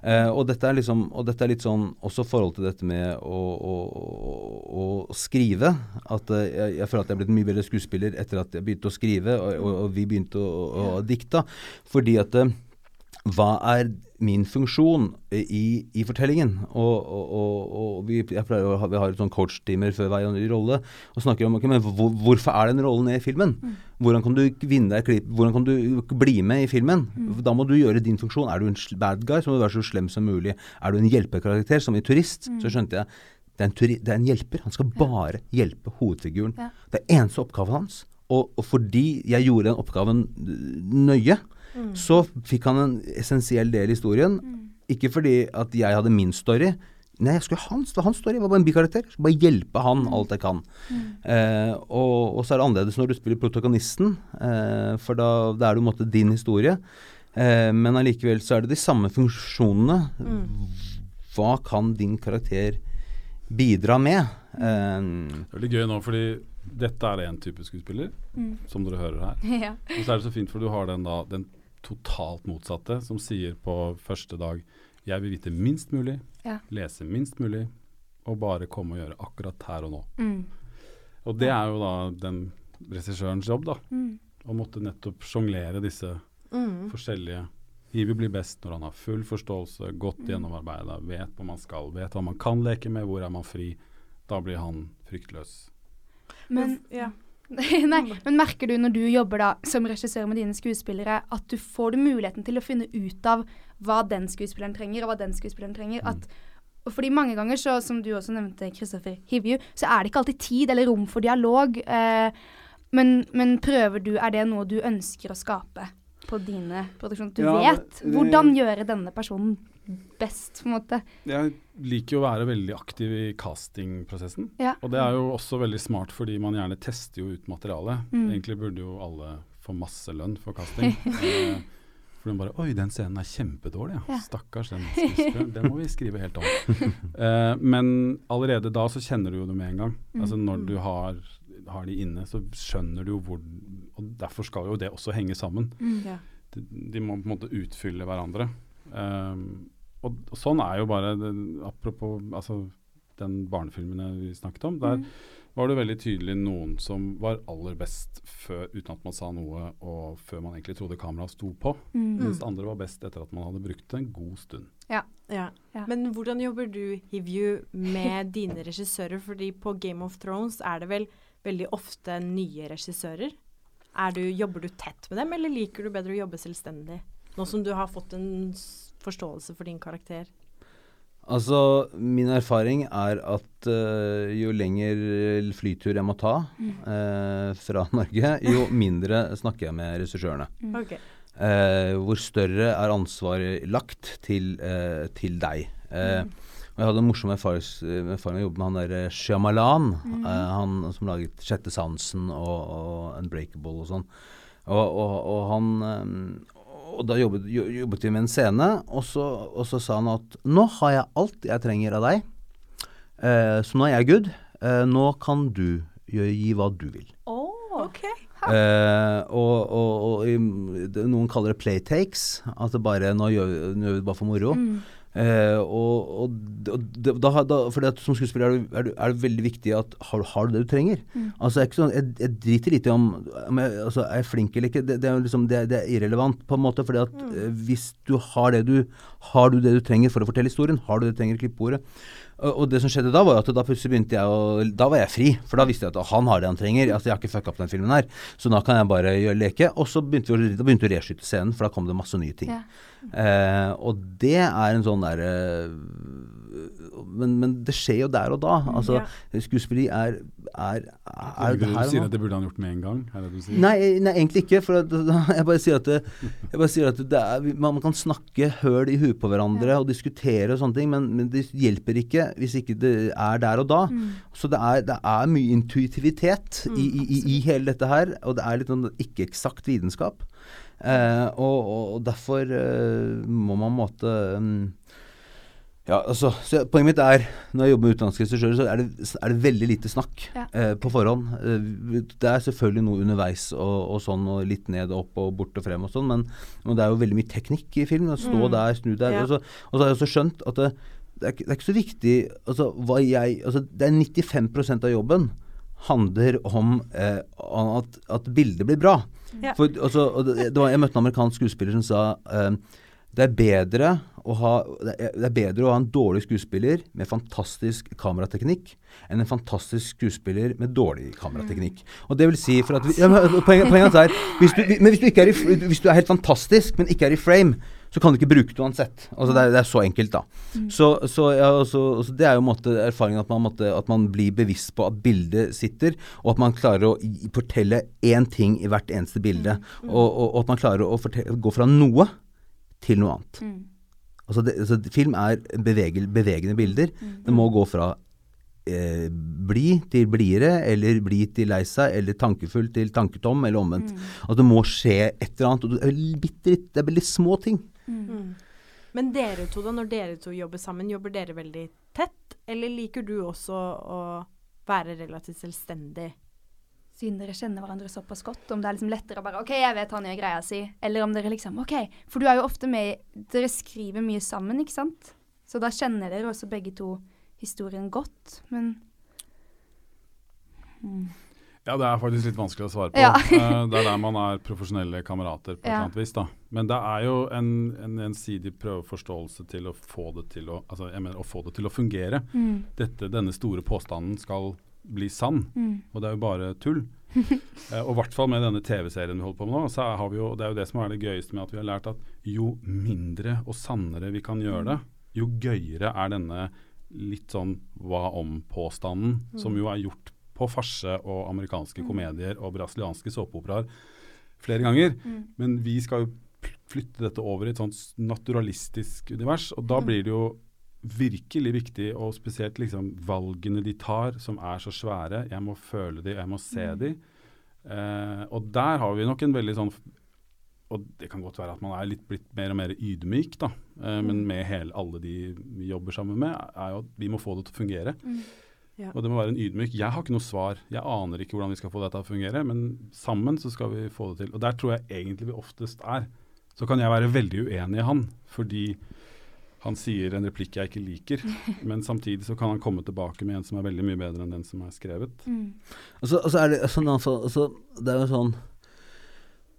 Eh, og, dette er liksom, og dette er litt sånn også forhold til dette med å, å, å, å skrive. At eh, jeg, jeg føler at jeg er blitt en mye bedre skuespiller etter at jeg begynte å skrive, og, og, og vi begynte å dikte. Fordi at eh, hva er min funksjon i, i fortellingen? Og, og, og, vi, ha, vi har et sånn coach-timer før hver rolle og snakker om okay, men hvor, hvorfor er den rollen i filmen. Mm. Hvordan kan du vinne deg klipp, hvordan kan du bli med i filmen? Mm. Da må du gjøre din funksjon. Er du en bad guy, så må du være så slem som mulig. Er du en hjelpekarakter, som i Turist, mm. så skjønte jeg det er, en, det er en hjelper. Han skal bare ja. hjelpe hovedfiguren. Ja. Det er eneste oppgaven hans. Og, og, fordi jeg gjorde den oppgaven nøye, mm. så fikk han en essensiell del i historien. Mm. Ikke fordi at jeg hadde min story. Nei, jeg skulle hans, hans story. Jeg var bare en bikarakter. Jeg skulle bare hjelpe han mm. alt jeg kan. Mm. Eh, og, og, så er det annerledes når du spiller protagonisten, eh, for da, da er det på en måte din historie. Eh, men allikevel så er det de samme funksjonene. Mm. Hva kan din karakter bidra med. Um, det er veldig gøy nå, fordi dette er én type skuespiller, mm. som dere hører her. ja. Og så er det så fint, for du har den da den totalt motsatte, som sier på første dag jeg vil vite minst mulig, ja. lese minst mulig, og bare komme og gjøre akkurat her og nå. Mm. Og det er jo da den regissørens jobb, da. Mm. Å måtte nettopp sjonglere disse mm. forskjellige Ivi blir best når han har full forståelse, godt mm. gjennomarbeida, vet hva man skal, vet hva man kan leke med, hvor er man fri. Da blir han fryktløs. Men, ja. Nei, men merker du når du jobber da som regissør med dine skuespillere, at du får du muligheten til å finne ut av hva den skuespilleren trenger, og hva den skuespilleren trenger? Mm. At fordi mange ganger, så, som du også nevnte, Kristoffer Hivju, så er det ikke alltid tid eller rom for dialog. Eh, men, men, prøver du, er det noe du ønsker å skape? på dine produksjoner? Du ja, vet hvordan gjøre denne personen best, på en måte. Jeg liker jo å være veldig aktiv i castingprosessen. Ja. Og det er jo også veldig smart, fordi man gjerne tester jo ut materialet. Mm. Egentlig burde jo alle få masse lønn for casting. eh, for de bare Oi, den scenen er kjempedårlig, ja. ja. Stakkars den skuespilleren. Den må vi skrive helt om. eh, men allerede da så kjenner du jo det med en gang. Mm. Altså når du har har de inne, så skjønner du jo hvor Og derfor skal jo det også henge sammen. Mm, ja. de, de, må på en måte utfylle hverandre. Um, og, og, sånn er jo bare det, Apropos altså, den barnefilmen vi snakket om. Der mm. var det veldig tydelig noen som var aller best før, uten at man sa noe, og før man egentlig trodde kameraet sto på. Mm. Mens andre var best etter at man hadde brukt det en god stund. Ja. ja. ja. Men hvordan jobber du, Hivju, med dine regissører? Fordi på Game of Thrones er det vel veldig ofte nye regissører. Du, jobber du tett med dem, eller liker du bedre å jobbe selvstendig? Nå som du har fått en forståelse for din karakter. Altså, min erfaring er at uh, jo lenger flytur jeg må ta uh, fra Norge, jo mindre snakker jeg med regissørene. Mm. Okay. Uh, hvor større er ansvaret lagt til, til deg. Mm. Og jeg hadde en morsom erfaring med å jobbe med han der Shyamalan, mm. uh, han som laget 'Sjette sansen' og, og 'Unbreakable' og sånn. Og, og, og, han Og da jobbet, jobbet, vi med en scene, og så, og så, sa han at 'Nå har jeg alt jeg trenger av deg, eh, så nå er jeg good. Eh, nå kan du gjøre, gi hva du vil'. Oh, okay. Eh, og, og, og, noen kaller det playtakes. At det bare nå gjør, nå gjør vi det bare for moro. Mm. Uh, og, og, da, da, for det som skuespiller er det, er, det, er det, veldig viktig at har, har du det du trenger. Mm. Altså jeg, sånn, jeg, jeg, driter litt i om, om jeg, altså, er jeg flink eller ikke. Det, det er, liksom, det, er irrelevant, på en måte. fordi at mm. uh, hvis du har det du har du det du trenger for å fortelle historien, har du det du trenger i klippeordet, og det som skjedde da, var at da plutselig begynte jeg å Da var jeg fri, for da visste jeg at han har det han trenger. Altså Jeg har ikke fucka opp den filmen her, så da kan jeg bare gjøre leke. Og så begynte vi, da begynte vi å reskyte scenen, for da kom det masse nye ting. Ja. Eh, og det er en sånn derre men, men, det skjer jo der og da. Mm, altså, ja. Skuespilleri er, er, er, Du sier at det burde han gjort med en gang? Er det du sier? Nei, nei egentlig ikke. For jeg bare sier at, det, bare sier at er, man, kan snakke høl i huet på hverandre ja. og diskutere og sånne ting, men, men, det hjelper ikke hvis ikke det er der og da. Mm. Så det er, det er, mye intuitivitet mm, i, i, i, hele dette her, og det er litt sånn ikke-eksakt vitenskap. Eh, og, og, derfor eh, må man måtte um, ja, altså, Poenget mitt er når jeg jobber med utenlandske regissører, så er det, er det, veldig lite snakk ja. eh, på forhånd. Eh, det er selvfølgelig noe underveis og, og, sånn, og litt ned og opp og bort og frem og sånn, men, men, det er jo veldig mye teknikk i film. Stå mm. der, snu der. Ja. Og, så, og, så, har jeg også skjønt at det, det, er, det er, ikke så viktig altså, hva jeg altså, Det er 95% av jobben handler om eh, at, at, bildet blir bra. Ja. For, altså, var, jeg møtte en amerikansk skuespiller som sa eh, det er bedre ha det er, bedre å ha en dårlig skuespiller med fantastisk kamerateknikk enn en fantastisk skuespiller med dårlig kamerateknikk. Og det vil si for at vi, ja, Poenget, poenget er hvis du, men hvis du, ikke er i, hvis du er helt fantastisk, men ikke er i frame, så kan du ikke bruke det uansett. Altså det, er, det er så enkelt, da. Så, så, ja, så, så det er jo måte, erfaringen at man, måtte, at man blir bevisst på at bildet sitter, og at man klarer å fortelle én ting i hvert eneste bilde. Og, og, og at man klarer å fortelle, gå fra noe til noe annet. Mm. Altså, det, altså film er bevegel, bevegende bilder. Det må gå fra eh, blid til blidere, eller blid til lei seg, eller tankefull til tanketom, eller omvendt. At det må skje et eller annet. Og det er bitte litt, det er veldig små ting. Mm. Men dere to, da, når dere to jobber sammen, jobber dere veldig tett? Eller liker du også å være relativt selvstendig? Siden dere kjenner hverandre såpass godt, om det er liksom lettere å bare OK, jeg vet han gjør greia si, eller om dere liksom OK. For du er jo ofte med Dere skriver mye sammen, ikke sant? Så da kjenner dere også begge to historien godt, men mm. Ja, det er faktisk litt vanskelig å svare på. Ja. Eh, det er der man er profesjonelle kamerater på et Ja. annet vis. da. Men det er jo en, en gjensidig prøveforståelse til å få det til å altså mener, å få det til å fungere. Mm. Dette, denne store påstanden skal bli sann, Mm. og det er jo bare tull. Eh, og i hvert fall med denne TV-serien vi holder på med nå, så har vi jo, det er jo det som er det gøyeste med at vi har lært at jo mindre og sannere vi kan gjøre det, jo gøyere er denne litt sånn hva om-påstanden, som jo er gjort på farse og amerikanske komedier og brasilianske såpeoperaer flere ganger. Mm. Men vi skal jo flytte dette over i et sånt naturalistisk univers, og da blir det jo virkelig viktig, og spesielt liksom valgene de tar, som er så svære. Jeg må føle de, jeg må se de. Eh, og der har vi nok en veldig sånn Og det kan godt være at man er litt blitt mer og mer ydmyk, da. Eh, Men med hele, alle de vi jobber sammen med, er jo at vi må få det til å fungere. Ja. Og det må være en ydmyk. Jeg har ikke noe svar. Jeg aner ikke hvordan vi skal få dette til å fungere, men sammen så skal vi få det til. Og der tror jeg egentlig vi oftest er. Så kan jeg være veldig uenig i han, fordi han sier en replikk jeg ikke liker, men samtidig så kan han komme tilbake med en som er veldig mye bedre enn den som er skrevet. Mm. Altså, altså er det sånn altså, altså, Det er jo sånn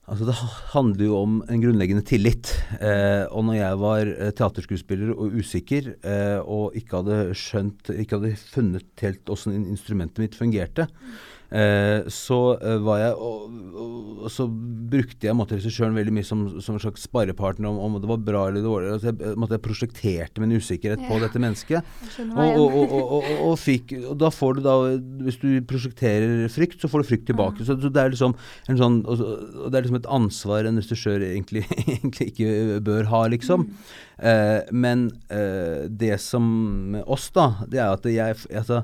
Altså Det handler jo om en grunnleggende tillit. Eh, og når jeg var eh, teaterskuespiller og usikker, eh, og ikke hadde skjønt Ikke hadde funnet helt åssen instrumentet mitt fungerte, eh, så eh, var jeg og, og, og så brukte jeg måtte regissøren veldig mye som, som en slags sparepartner om, om det var bra eller dårlig. Altså jeg, måtte jeg prosjekterte min usikkerhet på dette mennesket. Og, fikk, og da får du da Hvis du prosjekterer frykt, så får du frykt tilbake. Så, så det er liksom en sånn og, det er liksom et ansvar en regissør egentlig, egentlig ikke bør ha, liksom. Eh, men eh, det som med oss, da, det er at jeg altså,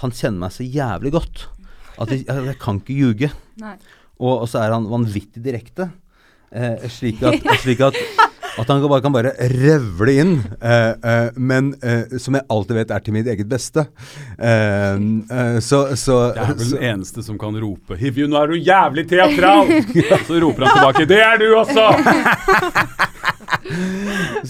Han kjenner meg så jævlig godt at jeg, jeg, jeg kan ikke ljuge. Og, og så er han vanvittig direkte. Eh, slik at, slik at, at han bare kan bare revle inn. Eh, eh, men eh, som jeg alltid vet er til mitt eget beste. Eh, eh, så, så, Det er vel den eneste som kan rope 'Hivju, nå er du jævlig teatral!' Så roper han tilbake 'Det er du også!'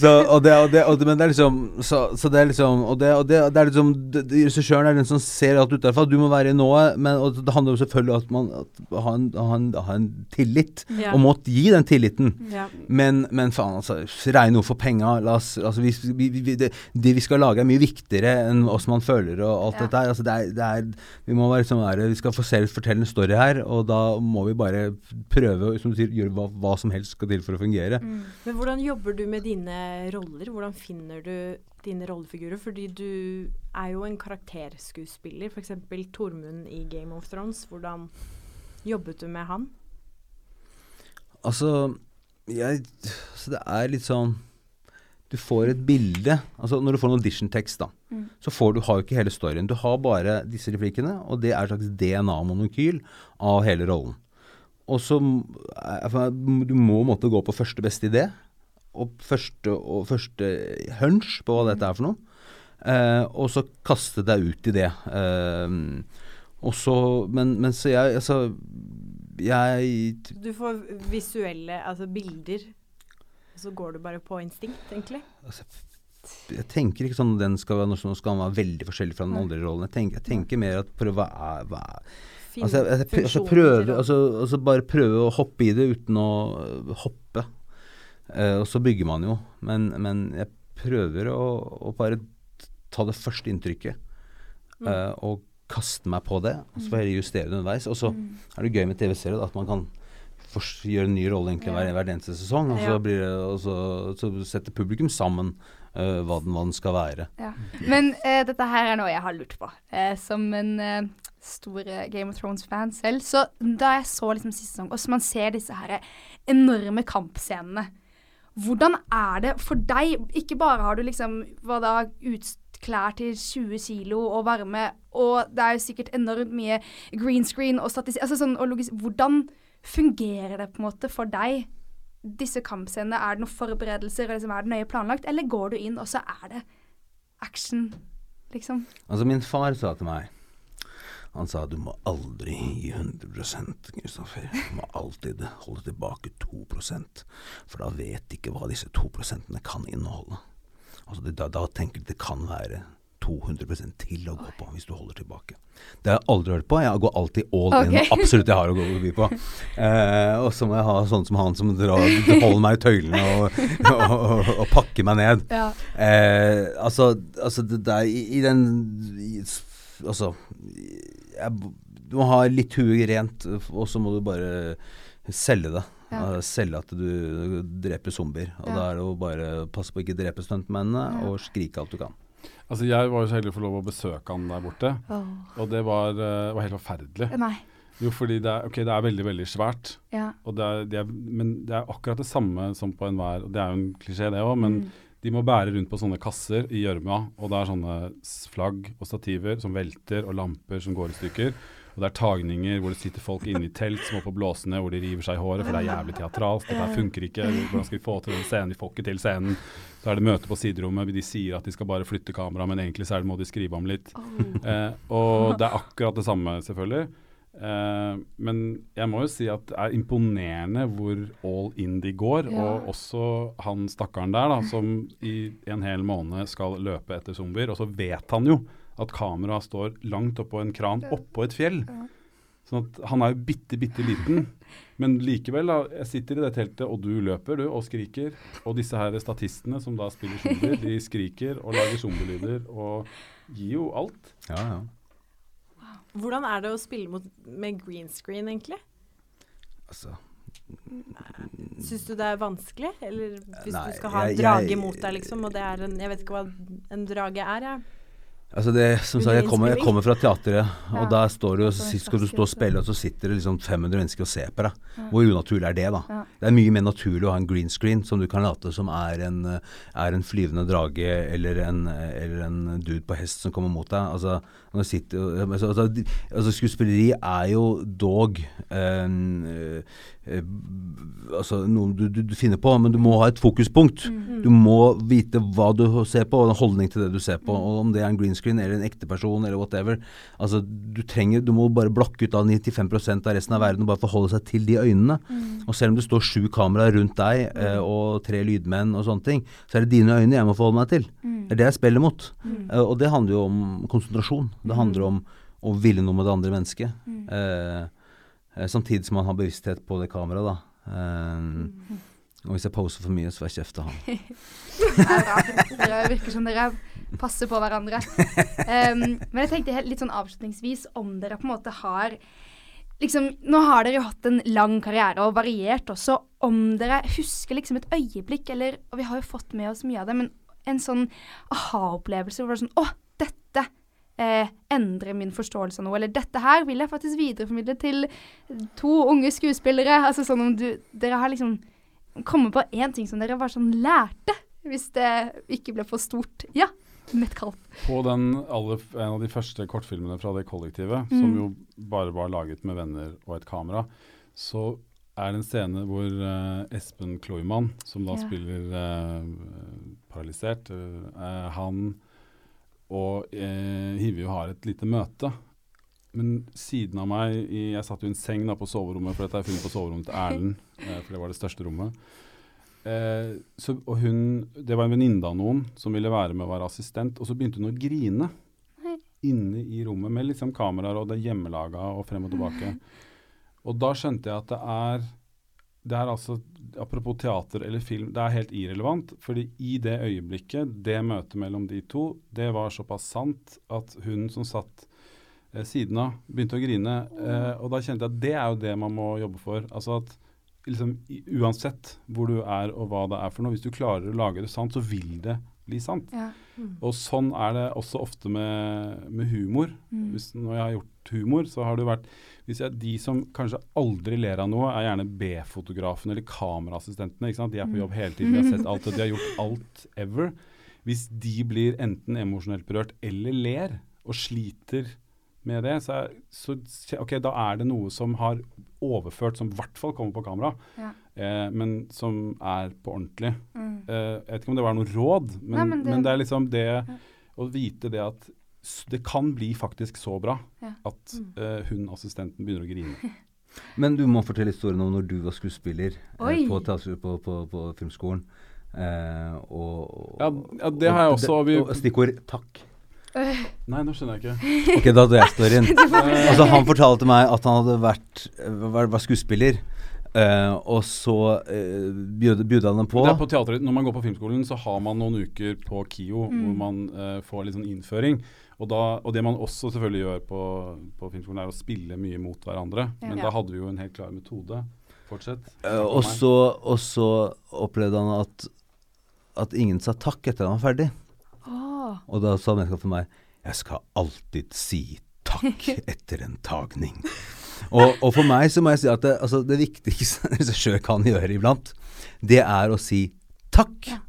så, og det, og det, og det, men det er liksom Så, så det er liksom Og det, og det, det er liksom Regissøren er den som ser alt utenfra. Du må være i nået. Men og det handler jo selvfølgelig om at man at, ha, en, ha, en, tillit. Ja. Og måtte gi den tilliten. Ja. Men, men faen, altså. Regne noe for penga. La oss altså, vi, vi, vi, det, det vi skal lage, er mye viktigere enn oss man føler og alt Ja. dette her. Altså, det er, det er, vi må være liksom være, Vi skal få selv fortelle en story her, og da må vi bare prøve å gjøre hva, hva som helst skal til for å fungere. Mm. Men hvordan jobber du med dine roller? Hvordan finner du dine rollefigurer? Fordi du er jo en karakterskuespiller. F.eks. Tormund i Game of Thrones. Hvordan jobbet du med han? Altså, jeg Så det er litt sånn Du får et bilde. Altså Når du får en audition-tekst, da, Mm. så får du har jo ikke hele storyen. Du har bare disse replikkene, og det er et slags DNA-monokyl av hele rollen. Og så meg, Du må måtte gå på første beste idé, og første, og første hunch på hva dette er for noe. Eh, og så kaste deg ut i det. Eh, og så Men, men så jeg Altså, jeg Du får visuelle, altså bilder, og så går du bare på instinkt, egentlig. altså, jeg tenker ikke sånn den skal som skal være veldig forskjellig fra den andre rollen. Jeg tenker, jeg tenker mer at prøve hva er, hva er altså, jeg, jeg, altså funksjoner prøve altså, altså bare prøve å hoppe i det uten å øh, hoppe. Eh, og så bygger man jo. Men, men jeg prøver å, å bare ta det første inntrykket eh, og kaste meg på det. Og så får jeg justere det underveis. Og så er det gøy med TV-serier at man kan gjøre en ny rolle egentlig hver, hver eneste sesong. Og så, blir det, og så, så setter publikum sammen uh, hva, den, hva den skal være. Ja. Men dette her er noe jeg har lurt på, som en stor Game of Thrones-fan selv. Så da jeg så liksom siste sesong, og så man ser disse her enorme kampscenene, hvordan er det for deg? Ikke bare har du liksom hva da, utklær til 20 kilo og varme, og det er jo sikkert enormt mye green screen og statistikk altså sånn, Hvordan fungerer det på en måte for deg? Disse kampscenene, er det noen forberedelser, liksom, er det nøye planlagt, eller går du inn, og så er det action, liksom? Altså, min far sa til meg Han sa du må aldri gi 100 Kristoffer. Du må alltid holde tilbake 2% for da vet de ikke hva disse 2 prosentene kan inneholde. Altså, det, da, da tenker de det kan være 200% til å gå på hvis du holder tilbake. Det har jeg aldri hørt på. Jeg går alltid all in. Absolutt jeg har å gå forbi på. Eh, og så må jeg ha sånn som han som drar, holder meg i tøylene og, og, og, og pakker meg ned. Ja. Eh, altså, altså det er i, i den i, Altså jeg, Du må ha litt huet rent, og så må du bare selge det. Ja. Eh, selge at du dreper zombier. Og Ja. da er det jo bare passe på å ikke drepe stuntmennene, Ja. og skrike alt du kan. Altså, jeg var jo så heldig å få lov å besøke han der borte, oh. og det var, eh, var helt forferdelig. Nei. Jo, fordi det er, okay, det er veldig, veldig svært, Ja. og det er, det er, men det er akkurat det samme som på enhver, og det er jo en klisjé det òg, men Mm. De må bære rundt på sånne kasser i gjørma, og det er sånne flagg og stativer som velter, og lamper som går i stykker. Og det er tagninger hvor det sitter folk inne i telt som må på blåsene, hvor de river seg i håret, for det er jævlig teatralsk. Dette funker ikke. Hvordan skal vi få til den scenen? Vi får ikke til scenen. Så er det møte på siderommet. De sier at de skal bare flytte kameraet, men egentlig så er det, må de skrive om litt. Eh, og det er akkurat det samme, selvfølgelig. Eh, men jeg må jo si at det er imponerende hvor all in de går. Ja. Og også han stakkaren der, da, som i en hel måned skal løpe etter zombier. Og så vet han jo at kameraet står langt oppå en kran oppå et fjell. Sånn at han er jo bitte, bitte liten. Men likevel, da. Jeg sitter i det teltet, og du løper, du, og skriker. Og disse her statistene som da spiller zombier, de skriker og lager zombielyder og gir jo alt. Ja, ja. Hvordan er det å spille mot, med green screen, egentlig? Altså, Syns du det er vanskelig? Eller hvis Nei, du skal ha en drage jeg- mot deg, liksom, og det er en Jeg vet ikke hva en drage er, jeg. Altså det, som sagt, jeg kommer, jeg kommer fra teatret, og Ja. der står du skal du stå og spille, og så sitter det liksom 500 mennesker og ser på deg. Ja. Hvor unaturlig er det, da? Ja. Det er mye mer naturlig å ha en green screen som du kan late som er en, er en flyvende drage eller en, eller en dude på hest som kommer mot deg. Altså, når sitter, altså, altså, Skuespilleri er jo dog um, altså noe du, du, du finner på, men du må ha et fokuspunkt. Mm. Du må vite hva du ser på, og en holdning til det du ser på. Og om det er en green screen eller en ekte person eller whatever. Altså, du trenger, du må bare blokke ut av 95% av resten av verden og bare forholde seg til de øynene. Og selv om det står sju kameraer rundt deg eh, og tre lydmenn og sånne ting, så er det dine øyne jeg må forholde meg til. Det er det jeg spiller mot. Eh, og det handler jo om konsentrasjon. Det handler om å ville noe med det andre mennesket. Eh, eh, samtidig som man har bevissthet på det kameraet, da. Eh, og hvis jeg poser for mye, så får jeg kjeft av han. Det er virker som dere passer på hverandre. Um, men jeg tenkte helt litt sånn avslutningsvis om dere på en måte har liksom, Nå har dere jo hatt en lang karriere og variert også. Om dere husker liksom et øyeblikk, eller Og vi har jo fått med oss mye av det, men en sånn aha-opplevelse hvor det var sånn Å, dette eh, endrer min forståelse av noe. Eller dette her vil jeg faktisk videreformidle til to unge skuespillere. Altså sånn om du Dere har liksom kommet på én ting som dere bare sånn lærte, hvis det ikke ble for stort. Ja, Metcalf. På den aller, en av de første kortfilmene fra det kollektivet, som jo bare var laget med venner og et kamera, så er det en scene hvor uh, Espen Kloimann, som da Ja. spiller uh, paralysert, uh, han og Hivju har et lite møte. Men siden av meg i, Jeg satt jo i en seng da på soverommet, for dette er film på soverommet til Erlend, for det var det største rommet. Eh, så, og hun, Det var en venninne av noen som ville være med og være assistent, og så begynte hun å grine inne i rommet med liksom kameraer og det hjemmelaga og frem og tilbake. Og da skjønte jeg at det er det er altså Apropos teater eller film, det er helt irrelevant. fordi i det øyeblikket, det møtet mellom de to, det var såpass sant at hun som satt eh, siden av, begynte å grine. Eh, og da kjente jeg at det er jo det man må jobbe for. Altså at liksom, uansett hvor du er og hva det er for noe, hvis du klarer å lage det sant, så vil det bli sant. Ja. Og sånn er det også ofte med, med humor. Mm. Hvis, når jeg har gjort humor, så har det vært hvis jeg, De som kanskje aldri ler av noe, er gjerne B-fotografen eller kameraassistentene. De er på jobb hele tiden, de har sett alt, og de har gjort alt ever. Hvis de blir enten emosjonelt berørt eller ler og sliter med det, så, er, så ok, da er det noe som har overført, som i hvert fall kommer på kamera, Ja. eh, men som er på ordentlig. Mm. Eh, jeg vet ikke om det var noe råd, men, Nei, men men, det- det, er liksom det å vite det at det kan bli faktisk så bra Ja. at eh, hun assistenten begynner å grine. Men du må fortelle historien om når du var skuespiller eh, på, teater, på, på, på filmskolen. Eh, og, Ja, ja, det har jeg også, og vi- og Stikkord 'takk'. Nei, nå skjønner jeg ikke. Ok, da tar jeg storyen. altså, han fortalte meg at han hadde vært var, var skuespiller, Uh, og så uh, bjuda han dem på. Det er på teatret, Når man går på filmskolen, så har man noen uker på KIO Mm. hvor man uh, får litt sånn innføring. Og, da, og det man også selvfølgelig gjør på, på filmskolen, er å spille mye mot hverandre. Ja. Men Ja. da hadde vi jo en helt klar metode. Fortsett. Eh, og, så, og så opplevde han at, at ingen sa takk etter at han var ferdig. Åh. Og da sa mennesket for meg Jeg skal alltid si takk etter en tagning. Og, og for meg så må jeg si at det, altså det viktigste en regissør kan gjøre iblant, det er å si takk. Ja.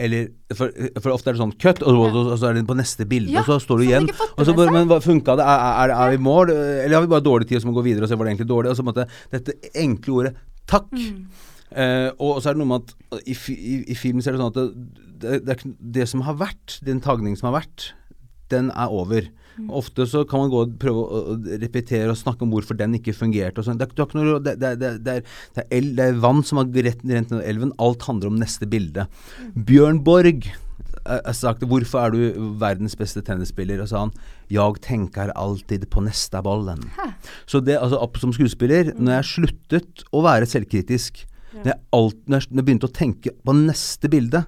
Eller, for, for ofte er det sånn cut, og, og, og så er det på neste bilde, Ja, og så står du igjen. Og så bare, men hva funka det? Er, er, er vi i mål? Eller har vi bare dårlig tid og så må vi gå videre og se var det egentlig dårlig? Og så måtte dette enkle ordet takk. Mm. Eh, og så er det noe med at i, i, i filmen så er det sånn at det, det, det, det som har vært, den tagningen som har vært, den er over. Ofte så kan man gå og prøve å, repetere og snakke om hvorfor den ikke fungerte. Og sånn. det, er- har noe, det, det, det, er, el, det er vann som har rent, rent ned elven. Alt handler om neste bilde. Bjørn Borg eh, jeg sagt, 'Hvorfor er du verdens beste tennisspiller?' Og sa han 'Jeg tenker alltid på neste ballen'. Hæ. Så det, altså som skuespiller, når jeg sluttet å være selvkritisk, når, jeg alt, når, jeg, når jeg begynte å tenke på neste bilde,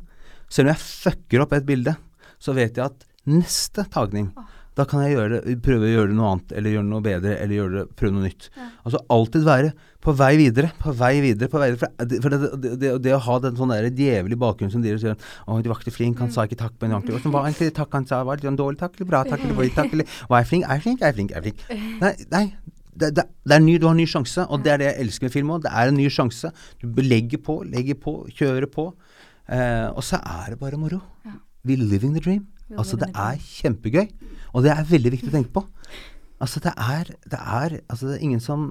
selv om jeg fucker opp et bilde, så vet jeg at neste tagning da kan jeg gjøre, det- prøve å gjøre noe annet, eller gjøre noe bedre, eller det, prøve noe nytt. Ja. Altså alltid være på vei videre, på vei videre, på vei videre. For det, for det, det, det, det å ha den sånn djevelige bakgrunnen bakgrunn som de sier 'Å, du var ikke flink, han sa ikke takk på en ordentlig måte. Hva egentlig takk han sa? Var det en dårlig takk, eller bra takk, eller dårlig takk, eller Var jeg flink? Er jeg flink? Er jeg flink? Er jeg flink? Nei, nei. Det, det, det er ny, du har en ny sjanse, og det er det jeg elsker med film òg. Det er en ny sjanse. Du legger på, legger på, kjører på. Eh, og så er det bare moro. Ja. We living the dream. Altså, det er kjempegøy. Og det er veldig viktig å tenke på. Altså, det er, det er, altså, det er ingen som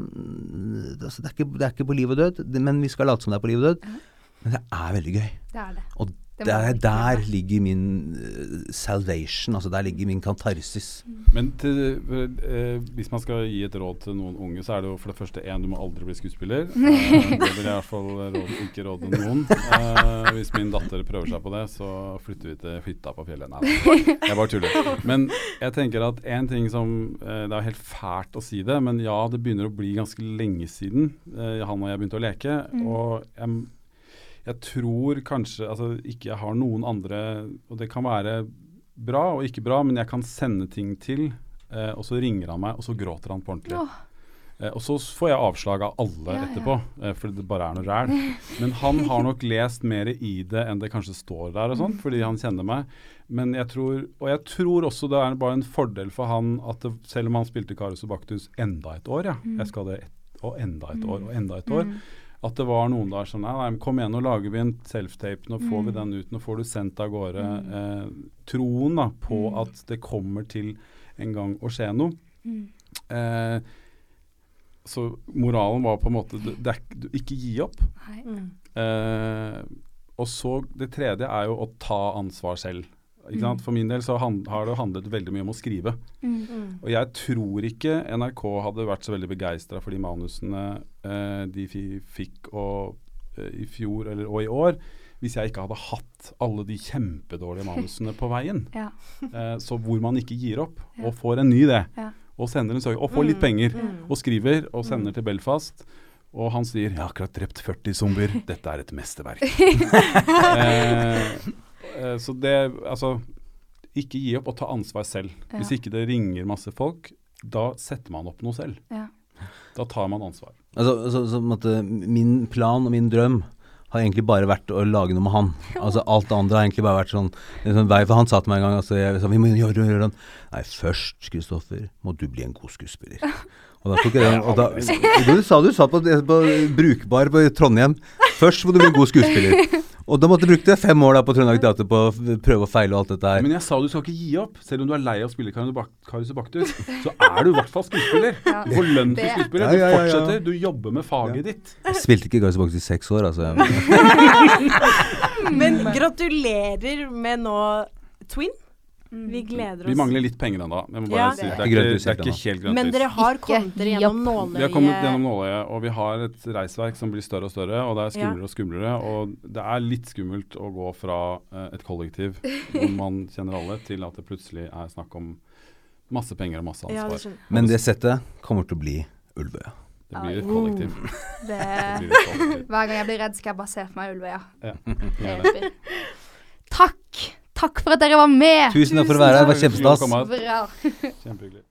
altså, det, er ikke, det er ikke på liv og død, men vi skal late som det er på liv og død. Men det er veldig gøy. Det er det. Og der, der ligger min eh, salvation. Altså, der ligger min kantarsis. Men til, eh, hvis man skal gi et råd til noen unge, så er det jo for det første én, du må aldri bli skuespiller. Eh, det vil jeg i hvert fall råd, ikke råde noen. Eh, hvis min datter prøver seg på det, så flytter vi til hytta på fjellet. Nei, jeg bare tuller. Men jeg tenker at en ting som eh, Det er helt fælt å si det, men ja, det begynner å bli ganske lenge siden eh, han og jeg begynte å leke. Og jeg, jeg tror kanskje altså ikke jeg har noen andre Og det kan være bra og ikke bra, men jeg kan sende ting til, eh, og så ringer han meg, og så gråter han på ordentlig. Oh. Eh, og så får jeg avslag av alle Ja, ja. etterpå, eh, fordi det bare er noe ræl. Men han har nok lest mer i det enn det kanskje står der, og sånn, fordi han kjenner meg. Men jeg tror, og jeg tror også det er bare en fordel for han at det, selv om han spilte Karius og Baktus enda et år, ja, jeg skal det et, og enda et år, og enda et år, Mm. At det var noen der som Nei, nei, kom igjen, nå lager vi en self-tape. Nå får vi Mm. den ut. Nå får du sendt av gårde. Eh, troen da, på Mm. at det kommer til en gang å skje noe. Mm. Eh, så moralen var på en måte du, det er, du, Ikke gi opp. Mm. Eh, og så det tredje er jo å ta ansvar selv. Ikke sant? Mm. For min del så har det handlet veldig mye om å skrive. Mm. Mm. Og jeg tror ikke NRK hadde vært så veldig begeistra for de manusene eh, de fikk og, eh, i fjor eller, og i år, hvis jeg ikke hadde hatt alle de kjempedårlige manusene på veien. Ja. Eh, så hvor man ikke gir opp, og får en ny idé, Ja. og sender en søknad, og får litt penger, mm. og skriver, og sender til Belfast. Og han sier 'Jeg har akkurat drept 40 zombier. Dette er et mesterverk'. eh, så det Altså, ikke gi opp og ta ansvar selv. Ja. Hvis ikke det ringer masse folk, da setter man opp noe selv. Ja. Da tar man ansvar. Altså, så, så, på en min plan og min drøm har egentlig bare vært å lage noe med han. Altså Alt det andre har egentlig bare vært sånn, en sånn vei, For han sa til meg en gang altså, jeg, sa, vi må gjøre, gjøre, gjøre den. Nei, først, Kristoffer, må du bli en god skuespiller. Og da tok jeg den, og da, du sa du satt på, på Brukbar på Trondheim Først må du bli en god skuespiller. Og da måtte du bruke fem år da på Trøndelag Teater på å prøve og feile og alt dette her. Men jeg sa du skal ikke gi opp. Selv om du er lei av å spille Karius og Baktus, så er du i hvert fall skuespiller. Ja. Du får lønn til skuespiller. Du ja, ja, ja. fortsetter. Du jobber med faget ditt. Jeg spilte ikke Karius og Baktus i seks år, altså. Men gratulerer med nå Twin. Vi gleder oss. Vi mangler litt penger ennå. Jeg må bare Ja. si. Det er Ikke det er ikke helt gratis. Men dere har kommet dere gjennom nåløyet? Vi har kommet gjennom nåløyet. og vi har et reisverk som blir større og større, og det er skumlere Ja. og skumlere. Og det er litt skummelt å gå fra eh, et kollektiv hvor man kjenner alle, til at det plutselig er snakk om masse penger og masse Ja, det ansvar. Men det settet kommer til å bli Ulvøya. det blir et kollektiv. Det, Det blir et kollektiv. hver gang jeg blir redd, skal jeg bare se for meg Ulvøya. Ja. Takk! Takk for at dere var med! Tusen takk for å være her, det var kjempestas. Bra. Kjempehyggelig.